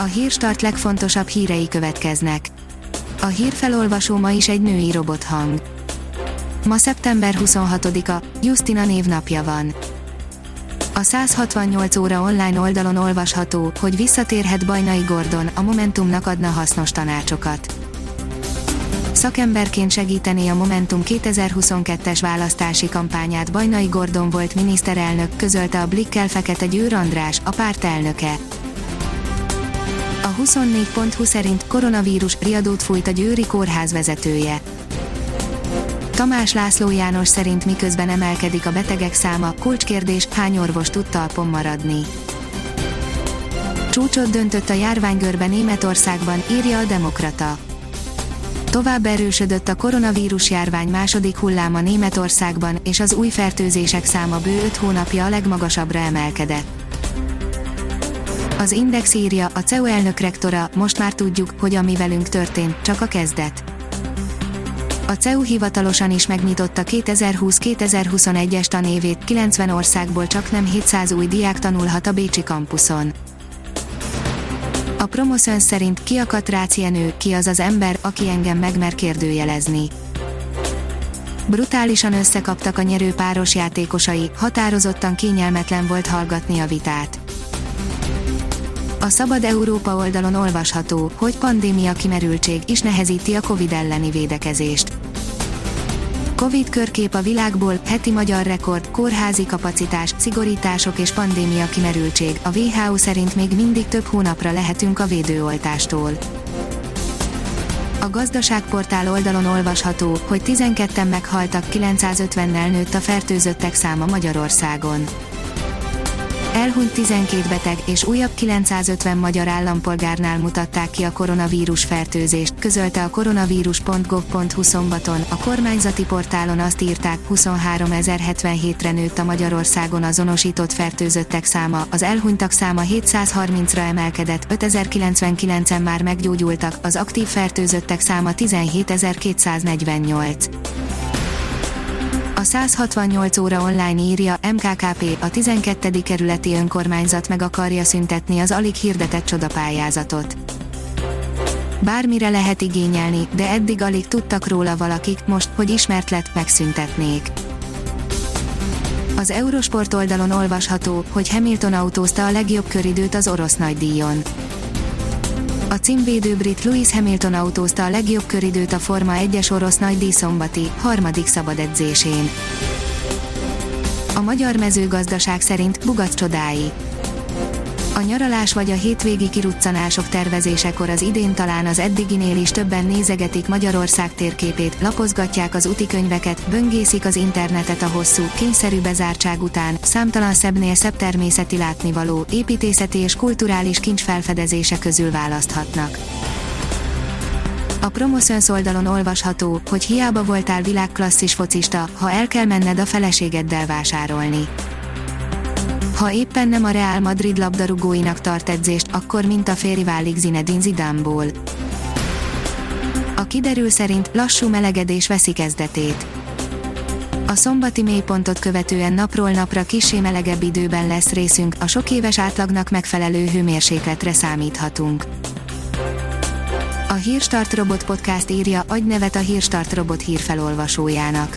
A hírstart legfontosabb hírei következnek. A hírfelolvasó ma is egy női robothang. Ma szeptember 26-a, Justina névnapja van. A 168 óra online oldalon olvasható, hogy visszatérhet Bajnai Gordon, a Momentumnak adna hasznos tanácsokat. Szakemberként segítené a Momentum 2022-es választási kampányát Bajnai Gordon volt miniszterelnök, közölte a Blikkel Fekete Győr András, a párt elnöke. A 24.20 szerint koronavírus riadót fújt a Győri kórház vezetője. Tamás László János szerint miközben emelkedik a betegek száma, kulcskérdés, hány orvos tud talpon maradni. Csúcsot döntött a járványgörbe Németországban, írja a Demokrata. Tovább erősödött a koronavírus járvány második hulláma Németországban, és az új fertőzések száma bő 5 hónapja a legmagasabbra emelkedett. Az Index írja, a CEU elnök rektora, most már tudjuk, hogy ami velünk történt, csak a kezdet. A CEU hivatalosan is megnyitotta 2020-2021-es tanévét, 90 országból csak nem 700 új diák tanulhat a Bécsi kampuszon. A Promoszön szerint ki a katrácienő, ki az az ember, aki engem megmer kérdőjelezni. Brutálisan összekaptak a nyerő páros játékosai, határozottan kényelmetlen volt hallgatni a vitát. A Szabad Európa oldalon olvasható, hogy pandémia kimerültség is nehezíti a Covid elleni védekezést. Covid körkép a világból, heti magyar rekord, kórházi kapacitás, szigorítások és pandémia kimerültség. A WHO szerint még mindig több hónapra lehetünk a védőoltástól. A gazdaságportál oldalon olvasható, hogy 12-en meghaltak, 950-nel nőtt a fertőzöttek száma Magyarországon. Elhunyt 12 beteg és újabb 950 magyar állampolgárnál mutatták ki a koronavírus fertőzést, közölte a koronavírus.gov.hu szombaton. A kormányzati portálon azt írták, 23.077-re nőtt a Magyarországon azonosított fertőzöttek száma, az elhunytak száma 730-ra emelkedett, 5099-en már meggyógyultak, az aktív fertőzöttek száma 17.248. A 168 óra online írja, MKKP, a 12. kerületi önkormányzat meg akarja szüntetni az alig hirdetett csodapályázatot. Bármire lehet igényelni, de eddig alig tudtak róla valakik, most, hogy ismert lett, megszüntetnék. Az Eurosport oldalon olvasható, hogy Hamilton autózta a legjobb köridőt az orosz nagydíjon. A címvédő brit Lewis Hamilton autózta a legjobb köridőt a Forma 1-es orosz nagy szombati, harmadik szabad edzésén. A magyar mezőgazdaság szerint Bugac csodái. A nyaralás vagy a hétvégi kiruccanások tervezésekor az idén talán az eddiginél is többen nézegetik Magyarország térképét, lapozgatják az utikönyveket, böngészik az internetet a hosszú, kényszerű bezártság után, számtalan szebbnél szebb természeti látnivaló, építészeti és kulturális kincs felfedezése közül választhatnak. A Promoszöns oldalon olvasható, hogy hiába voltál világklasszis focista, ha el kell menned a feleségeddel vásárolni ha éppen nem a Real Madrid labdarúgóinak tart edzést, akkor mint a férj válik Zinedine Zidane-ból. A kiderül szerint lassú melegedés veszi kezdetét. A szombati mélypontot követően napról napra kisé melegebb időben lesz részünk, a sok éves átlagnak megfelelő hőmérsékletre számíthatunk. A Hírstart Robot Podcast írja, adj nevet a Hírstart Robot hírfelolvasójának.